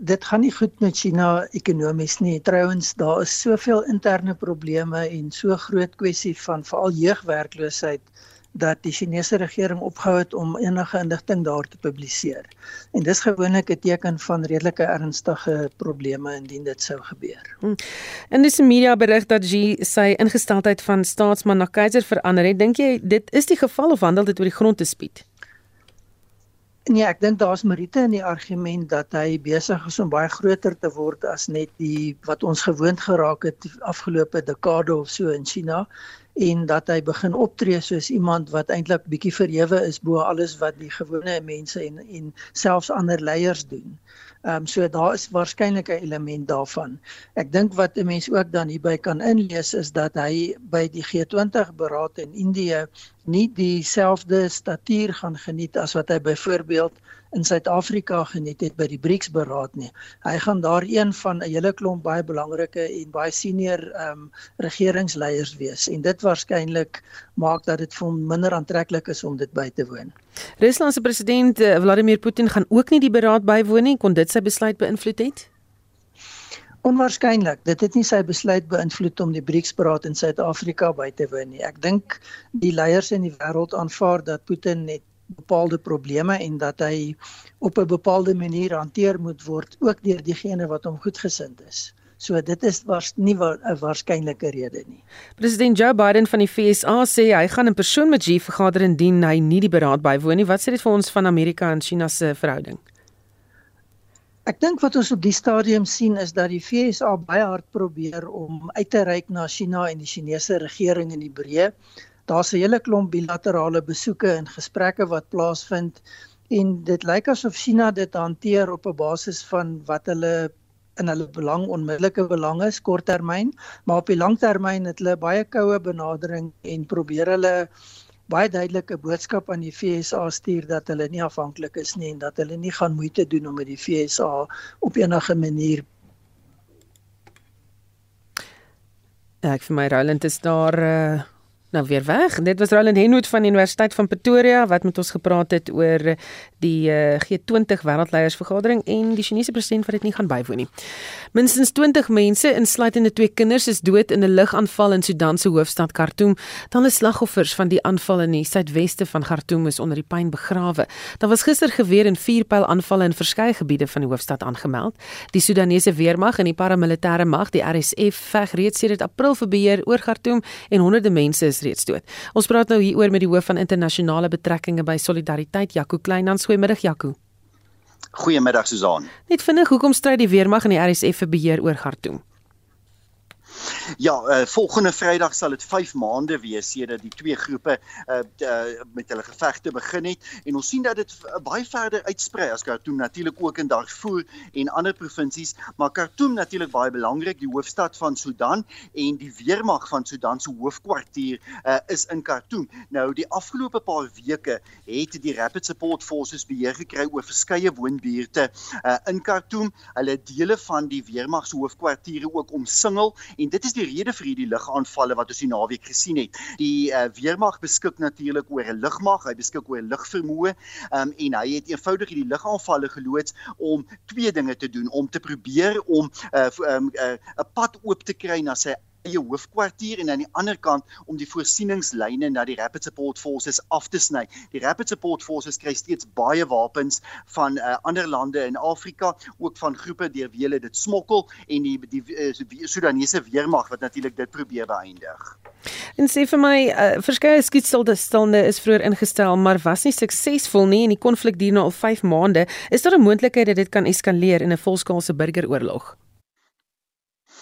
Dit gaan nie goed met China ekonomies nie. Trouwens, daar is soveel interne probleme en so groot kwessie van veral jeugwerkloosheid dat die Chinese regering opgehou het om enige inligting daar te publiseer. En dis gewoonlik 'n teken van redelike ernstige probleme indien dit sou gebeur. Hmm. In die media berig dat Xi sy ingesteldheid van staatsman na keiser verander het. Dink jy dit is die geval of handel dit oor die grond te spied? Nee, ek dink daar's meriete in die argument dat hy besig is om baie groter te word as net die wat ons gewoond geraak het afgelope dekade of so in China en dat hy begin optree soos iemand wat eintlik bietjie verhewe is bo alles wat die gewone mense en en selfs ander leiers doen. Ehm um, so daar is waarskynlik 'n element daarvan. Ek dink wat 'n mens ook dan hierby kan inlees is dat hy by die G20 beraad in Indië nie dieselfde statuur gaan geniet as wat hy byvoorbeeld in Suid-Afrika geniet het by die BRICS beraad nie. Hy gaan daar een van 'n hele klomp baie belangrike en baie senior ehm um, regeringsleiers wees en dit waarskynlik maak dat dit vir hom minder aantreklik is om dit by te woon. Rusland se president eh, Vladimir Putin gaan ook nie die beraad bywoon nie, kon dit sy besluit beïnvloed het? Onwaarskynlik. Dit het nie sy besluit beïnvloed om die BRICS-beraad in Suid-Afrika by te woon nie. Ek dink die leiers in die wêreld aanvaar dat Putin net bepaalde probleme en dat hy op 'n bepaalde manier hanteer moet word ook deur diegene wat hom goedgesind is. So dit is was nie 'n wa waarskynlike rede nie. President Joe Biden van die FSA sê hy gaan in persoon met Xi vergader indien hy nie die beraad bywoon nie. Wat sê dit vir ons van Amerika en China se verhouding? Ek dink wat ons op die stadium sien is dat die FSA baie hard probeer om uit te reik na China en die Chinese regering in die breë. Daar's 'n hele klomp bilaterale besoeke en gesprekke wat plaasvind en dit lyk asof China dit hanteer op 'n basis van wat hulle in hulle belang onmiddellike belang is korttermyn, maar op die langtermyn het hulle baie koue benadering en probeer hulle baie duidelike boodskap aan die FSA stuur dat hulle nie afhanklik is nie en dat hulle nie gaan moeite doen om met die FSA op enige manier Ek vir my Roland is daar uh nou weer weg. Dit was Roland Henwood van die Universiteit van Pretoria wat met ons gepraat het oor die eh, G20 wêreldleiersvergadering en die Chinese president wat dit nie gaan bywoon nie. Minstens 20 mense, insluitende twee kinders, is dood in 'n lugaanval in Sudan se hoofstad Khartoum. Dan is slagoffers van die aanval in die suidweste van Khartoum is onder die pyn begrawe. Daar was gister geweer en vuurpyl aanvalle in verskeie gebiede van die hoofstad aangemeld. Die Sudanese weermag en die paramilitêre mag, die RSF, veg reeds sedert April vir beheer oor Khartoum en honderde mense is reeds dood. Ons praat nou hieroor met die hoof van internasionale betrekkinge by Solidariteit, Jaco Kleinans. Goeiemiddag Jaco. Goeiemiddag Susan. Net vinnig, hoekom stry die weermag en die RSF vir beheer oor Khartoum? Ja, uh, volgende Vrydag sal dit 5 maande wees sedert die twee groepe uh, uh, met hulle gevegte begin het en ons sien dat dit baie verder uitsprei as Khartoum natuurlik ook in Darfur en ander provinsies, maar Khartoum natuurlik baie belangrik, die hoofstad van Sudan en die weermag van Sudan se hoofkwartier uh, is in Khartoum. Nou die afgelope paar weke het die Rapid Support Forces beheer gekry oor verskeie woonbuurte uh, in Khartoum. Hulle dele van die weermag se hoofkwartiere ook omsingel en dit is die rede vir hierdie lugaanvalle wat ons die naweek gesien het. Die uh, weermag beskik natuurlik oor 'n lugmag, hy beskik oor lugvermoë, um, en hy het eenvoudig hierdie lugaanvalle geloods om twee dinge te doen, om te probeer om 'n uh, um, uh, pad oop te kry na sy eie hoofkwartier en aan die ander kant om die voorsieningslyne na die Rapid Support Forces af te sny. Die Rapid Support Forces kry steeds baie wapens van uh, ander lande in Afrika, ook van groepe deur wie hulle dit smokkel en die die, die, die Sudanese weermag wat natuurlik dit probeer beëindig. En sê vir my, uh, verskeie skietstilstande is vroeër ingestel, maar was nie suksesvol nie en die konflik duur nou al 5 maande. Is daar 'n moontlikheid dat dit kan eskaleer in 'n volskaalse burgeroorlog?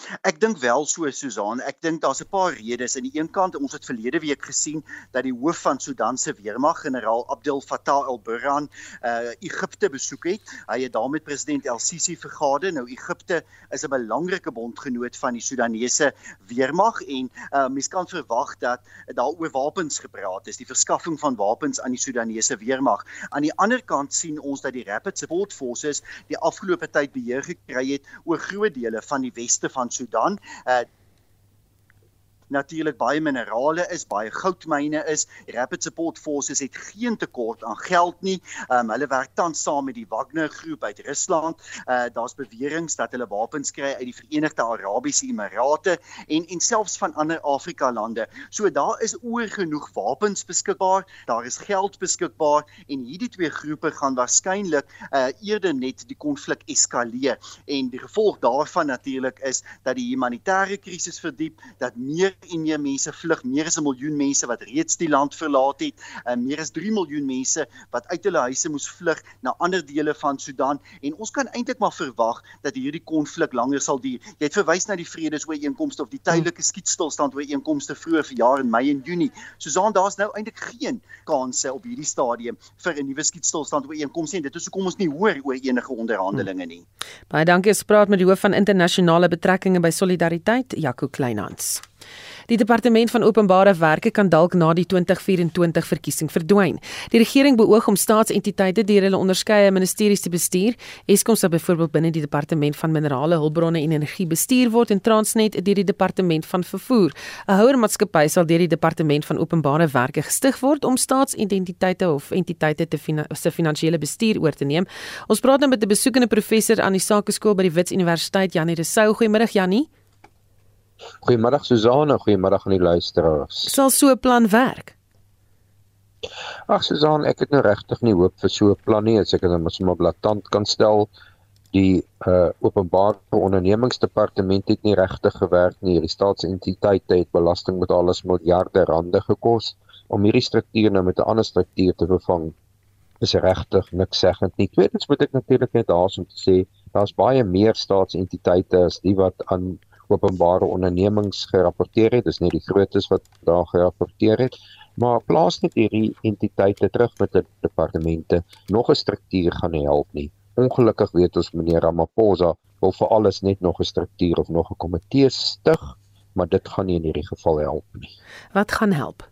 Ek dink wel so Susan, ek dink daar's 'n paar redes. Aan die een kant, ons het verlede week gesien dat die hoof van Sudan se weermag, generaal Abdel Fattah al-Burhan, uh Egipte besoek het. Hy het daar met president El-Sisi vergader. Nou Egipte is 'n belangrike bondgenoot van die Sudanese weermag en uh mens kan verwag dat daar oor wapens gepraat is, die verskaffing van wapens aan die Sudanese weermag. Aan die ander kant sien ons dat die Rapid Support Forces die afgelope tyd beheer gekry het oor groot dele van die weste van Sudan. Uh, Natuurlik baie minerale is, baie goudmyne is. Rapid Support Forces het geen tekort aan geld nie. Um, hulle werk tans saam met die Wagner groep uit Rusland. Uh daar's beweringe dat hulle wapens kry uit die Verenigde Arabiese Emirate en en selfs van ander Afrika lande. So daar is oor genoeg wapens beskikbaar. Daar is geld beskikbaar en hierdie twee groepe gaan waarskynlik uh eerder net die konflik eskaleer. En die gevolg daarvan natuurlik is dat die humanitêre krisis verdiep, dat meer en meer mense vlug, meer as 'n miljoen mense wat reeds die land verlaat het, en uh, meer as 3 miljoen mense wat uit hulle huise moes vlug na ander dele van Sudan en ons kan eintlik maar verwag dat hierdie konflik langer sal duur. Jy het verwys na die vredesooreenkomste of die tydelike skietstilstand ooreenkomste vroeër verjaar in Mei en Junie. Susan, daar's nou eintlik geen kanse op hierdie stadium vir 'n nuwe skietstilstand ooreenkoms en dit is hoekom ons nie hoor oor enige onderhandelinge nie. Baie dankie, ons praat met die hoof van internasionale betrekkinge by Solidariteit, Jaco Kleinhans. Die departement van openbare werke kan dalk na die 2024 verkiesing verdwyn. Die regering beoog om staatsentiteite deur hulle onderskeie ministeries te bestuur. Eskom sal byvoorbeeld binne die departement van minerale hulpbronne en energie bestuur word en Transnet deur die departement van vervoer. 'n Houermaatskappy sal deur die departement van openbare werke gestig word om staatsidentiteite of entiteite te fina se finansiële bestuur oor te neem. Ons praat nou met 'n besoekende professor aan die Sakeskool by die Wits Universiteit, Janie Resou. Goeiemôre Janie. Goeiemôre Suzana, goeiemôre aan die luisteraars. Sal so 'n plan werk? Ag Suzana, ek het nou regtig nie hoop vir so 'n plan nie. As ek dit net maar blaatant kan stel, die uh openbare ondernemingsdepartement het nie regtig gewerk nie. Die staatsentiteite het belastingbetalers miljarde rande gekos om hierdie struktuur nou met 'n ander struktuur te vervang. Is regtig niks seggend nie. Tweedens moet ek natuurlik net daarsom te sê, daar's baie meer staatsentiteite as die wat aan openbare ondernemings gerapporteer het. Dis nie die grootes wat daar gerapporteer het, maar plaas net hierdie entiteite terug met die departemente. Nog 'n struktuur gaan nie help nie. Ongelukkig weet ons meneer Ramaphosa wil vir alles net nog 'n struktuur of nog 'n komitee stig, maar dit gaan nie in hierdie geval help nie. Wat gaan help?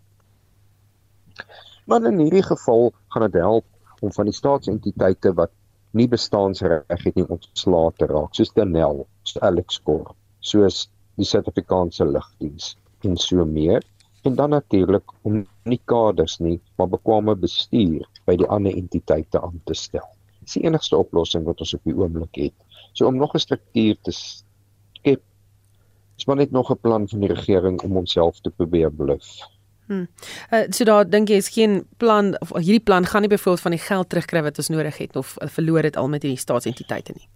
Maar in hierdie geval gaan dit help om van die staatsentiteite wat nie bestaansreg het nie ontslae te raak, soos Denel, soos Alex Kor, soos die Suid-Afrikaanse lugdiens en so meer en dan natuurlik om nie kaders nie maar bekwame bestuur by die ander entiteite aan te stel. Dis die enigste oplossing wat ons op die oomblik het. So om nog 'n struktuur te skep is maar net nog 'n plan van die regering om onsself te probeer bluf. Hm. Uh, so daar dink jy is geen plan of hierdie plan gaan nie byvoorbeeld van die geld terugkry wat ons nodig het of uh, verloor dit al met hierdie staatsentiteite nie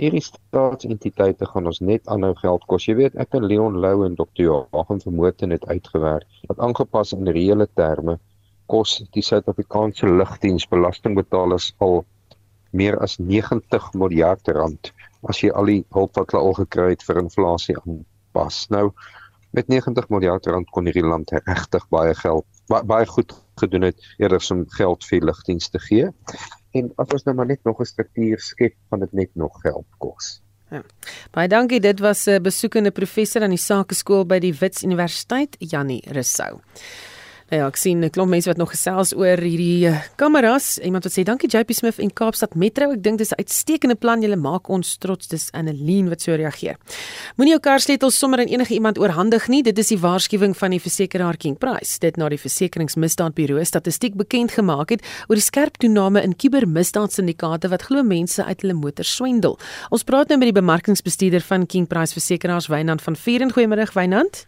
hierdie staatsentiteite gaan ons net aanhou geld kos. Jy weet, ek en Leon Lou en Dr. Johan vermoeden het uitgewerk. Wat aangepas in reële terme kos die Suid-Afrikaanse lugdiens belastingbetalers al meer as 90 miljard rand as jy al die hulp wat hulle al gekry het vir inflasie aanpas. Nou met 90 miljard rand kon hierdie land regtig baie geld baie goed gedoen het eerder om geld vir lugdienste te gee en as ons nou maar net nog 'n struktuur skep van dit net nog geld kos. Ja. Baie dankie. Dit was 'n besoekende professor aan die Sakeskool by die Wits Universiteit, Jannie Rousseau. Nou ja, ek sien 'n klomp mense wat nog gesels oor hierdie uh, kameras. Iemand wat sê dankie JP Smith en Kaapstad Metro. Ek dink dis 'n uitstekende plan. Julle maak ons trots. Dis Annelien wat so reageer. Moenie jou kar sleutels sommer aan enige iemand oorhandig nie. Dit is die waarskuwing van die versekeraar King Price. Dit na die versekeringsmisdaadburo statistiek bekend gemaak het oor die skerp toename in kubermisdaadsyndikaate wat glo mense uit hulle motors swendel. Ons praat nou met die bemarkingsbestuurder van King Price Versekeraars Wynand van Vieren. Goeiemôre Wynand.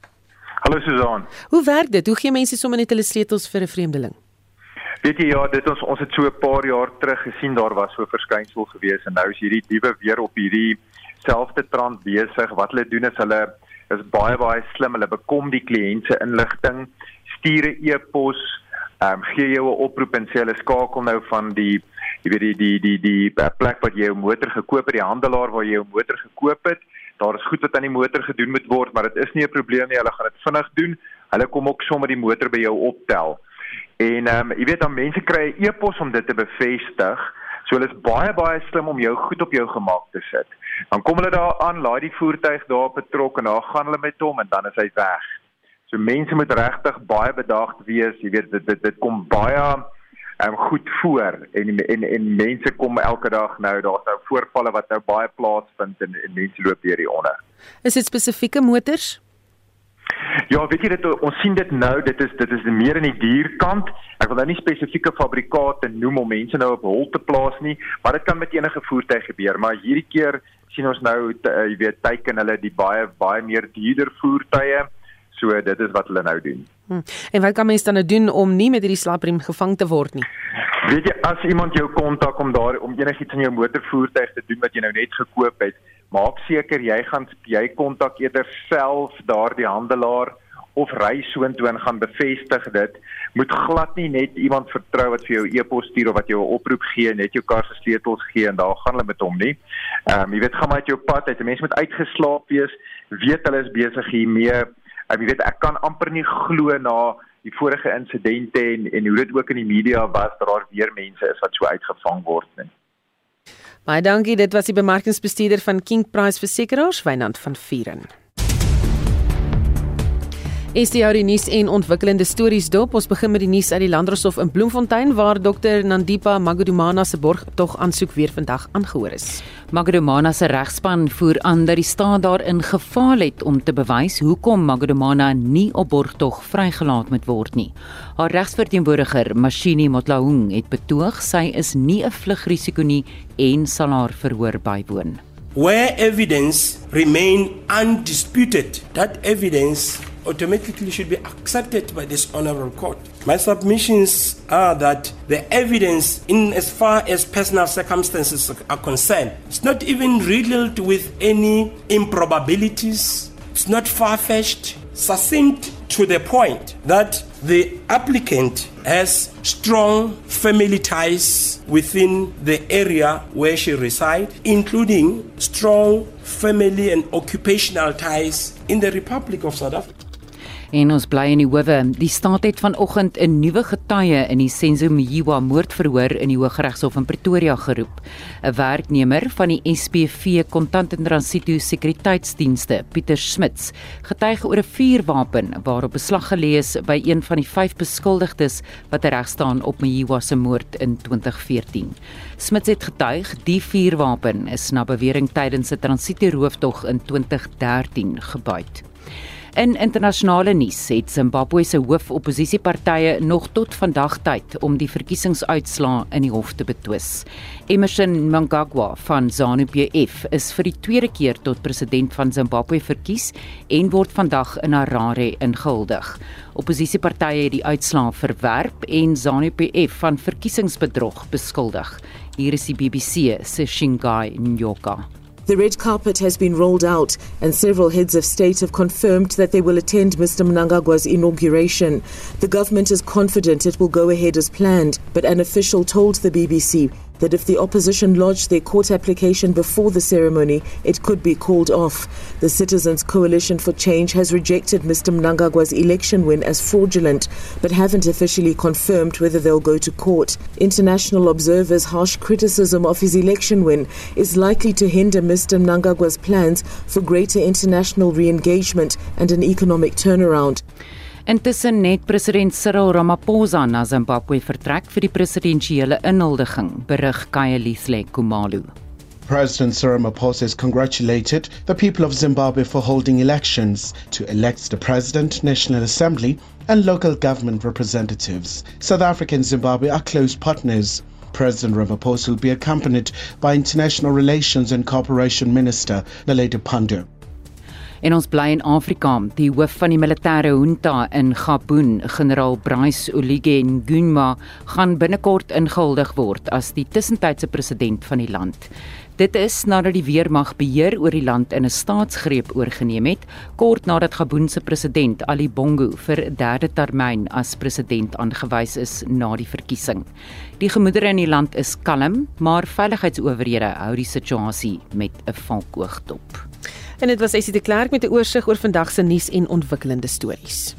Hallo Susan. Hoe werk dit? Hoe gee mense sommer net hulle sleutels vir 'n vreemdeling? Weet jy ja, dit ons ons het so 'n paar jaar terug gesien daar was so 'n verskynsel gewees en nou is hierdie diewe weer op hierdie selfde trant besig. Wat hulle doen is hulle is baie baie slim. Hulle bekom die kliënt se inligting, stuur 'n e-pos, ehm um, gee jou 'n oproep en sê hulle skakel nou van die jy weet die die die die plek wat jy jou motor gekoop het, die handelaar waar jy jou motor gekoop het daar is goed wat aan die motor gedoen moet word, maar dit is nie 'n probleem nie. Hulle gaan dit vinnig doen. Hulle kom ook sommer die motor by jou optel. En ehm um, jy weet dan mense kry 'n e-pos om dit te bevestig. So hulle is baie baie slim om jou goed op jou gemaak te sit. Dan kom hulle daar aan, laai die voertuig daar betrok en dan gaan hulle met hom en dan is hy weg. So mense moet regtig baie bedaagd wees. Jy weet dit dit, dit kom baie um, goed voor en en en mense kom elke dag nou daar's nou voorvalle wat nou baie plaasvind en, en mense loop hier hier onder. Is dit spesifieke motors? Ja, weet jy dit ons sien dit nou, dit is dit is meer in die dierkant. Ek wil nou nie spesifieke fabrikate noem om mense nou op hol te plaas nie, maar dit kan met enige voertuig gebeur, maar hierdie keer sien ons nou uh, jy weet teiken hulle die baie baie meer dierder voertuie. So dit is wat hulle nou doen. Hmm. En wat kan mense dan nou doen om nie met hierdie slapriem gevang te word nie? Weet jy as iemand jou kontak om daar om enigiets in jou motorvoertuig te doen wat jy nou net gekoop het, maak seker jy gaan jy kontak eerder self daardie handelaar of ry soontoe en gaan bevestig dit. Moet glad nie net iemand vertrou wat vir jou e-pos stuur of wat jou 'n oproep gee, net jou kar se sleutels gee en daar gaan hulle met hom nie. Ehm um, jy weet gaan maar uit jou pad uit. 'n Mens moet uitgeslaap wees, weet hulle is besig hiermee Ek weet ek kan amper nie glo na die vorige insidente en en hoe dit ook in die media was dat daar weer mense is wat so uitgevang word nie. Baie dankie, dit was die bemarkingsbestuurder van King Price Versekeraars, Wynand van Vieren. Is die nuus en ontwikkelende stories dop. Ons begin met die nuus uit die Landdroshof in Bloemfontein waar Dr Nandipa Magodumana se borgtog aansoek weer vandag aangehoor is. Magodumana se regspan voer aan dat die staat daarin gefaal het om te bewys hoekom Magodumana nie op borgtog vrygelaat moet word nie. Haar regsverteenwoordiger, Mashini Motlaung, het betoog sy is nie 'n vlugrisiko nie en sal haar verhoor bywoon. Where evidence remain undisputed, that evidence automatically should be accepted by this honorable court. My submissions are that the evidence, in as far as personal circumstances are concerned, is not even riddled with any improbabilities, it's not far fetched, succinct to the point that the applicant has strong family ties within the area where she resides, including strong family and occupational ties in the Republic of South Africa. En ons bly in die howe. Die staat het vanoggend 'n nuwe getuie in die Senzomiwa moordverhoor in die Hooggeregshof in Pretoria geroep. 'n Werknemer van die SPV Kontant en Transito Sekuriteitsdienste, Pieter Smits, getuig oor 'n vuurwapen waarop beslag gelê is by een van die vyf beskuldigdes wat reg staan op Miwa se moord in 2014. Smits het getuig die vuurwapen is na bewering tydens 'n transito rooftog in 2013 gebuit. In internasionale nuus het Zimbabwe se hoofopposisiepartye nog tot vandag tyd om die verkiesingsuitslae in die hof te betwis. Emmerson Mnangagwa van ZANU-PF is vir die tweede keer tot president van Zimbabwe verkies en word vandag in Harare ingehuldig. Opposisiepartye het die uitslae verwerp en ZANU-PF van verkiesingsbedrog beskuldig. Hier is die BBC se Shingai Nyoka. The red carpet has been rolled out, and several heads of state have confirmed that they will attend Mr. Mnangagwa's inauguration. The government is confident it will go ahead as planned, but an official told the BBC that if the opposition lodged their court application before the ceremony, it could be called off. The Citizens Coalition for Change has rejected Mr. Mnangagwa's election win as fraudulent, but haven't officially confirmed whether they'll go to court. International observers' harsh criticism of his election win is likely to hinder Mr. Mnangagwa's plans for greater international re engagement and an economic turnaround. Intussen net president Cyril Ramaphosa na Zimbabwe vertrek vir die presidentsiële inhuldiging, berig Kayelithle Kumalu. President Cyril Ramaphosa has congratulated the people of Zimbabwe for holding elections to elect the president, National Assembly, and local government representatives. South Africa and Zimbabwe are close partners. President Ramaphosa will be accompanied by International Relations and Cooperation Minister Naledi Pandor. En ons bly in Afrika. Die hoof van die militêre junta in Gabon, generaal Bryce Oligui Nguema, gaan binnekort ingehuldig word as die tussentydse president van die land. Dit is nadat die weermag beheer oor die land in 'n staatsgreep oorgeneem het, kort nadat Gabon se president Ali Bongo vir 'n derde termyn as president aangewys is na die verkiesing. Die gemoedere in die land is kalm, maar veiligheidsowerhede hou die situasie met 'n valkoog dop. En dit was Essie de Klerk met 'n oorsig oor vandag se nuus en ontwikkelende stories.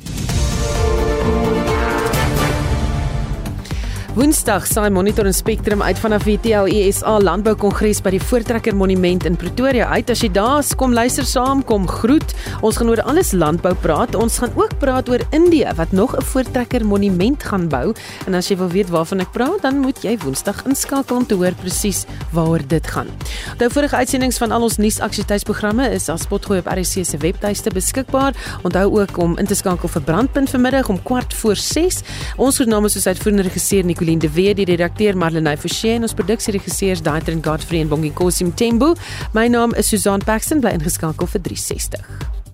Woensdag saai Monitor en Spectrum uit vanaf die TLESA Landboukongres by die Voortrekker Monument in Pretoria uit. As jy daar is, kom luister saam, kom groet. Ons gaan oor alles landbou praat. Ons gaan ook praat oor Indië wat nog 'n Voortrekker Monument gaan bou. En as jy wil weet waarvan ek praat, dan moet jy Woensdag inskakel om te hoor presies waaroor dit gaan. Onthou vorige uitsendings van al ons nuusaktualiteitsprogramme is as potgooi op RC se webtuiste beskikbaar. Onthou ook om in te skakel vir Brandpunt vanmiddag om kwart voor 6. Ons groet namens soos uitvoerende regisseur Nico Jolien de Weer, die redakteur Marlenae Forsie en ons produksieregisseurs Daitrin Godfrey en Bongie Kosim Tembo. My naam is Susan Paxton, bly ingeskakel vir 360.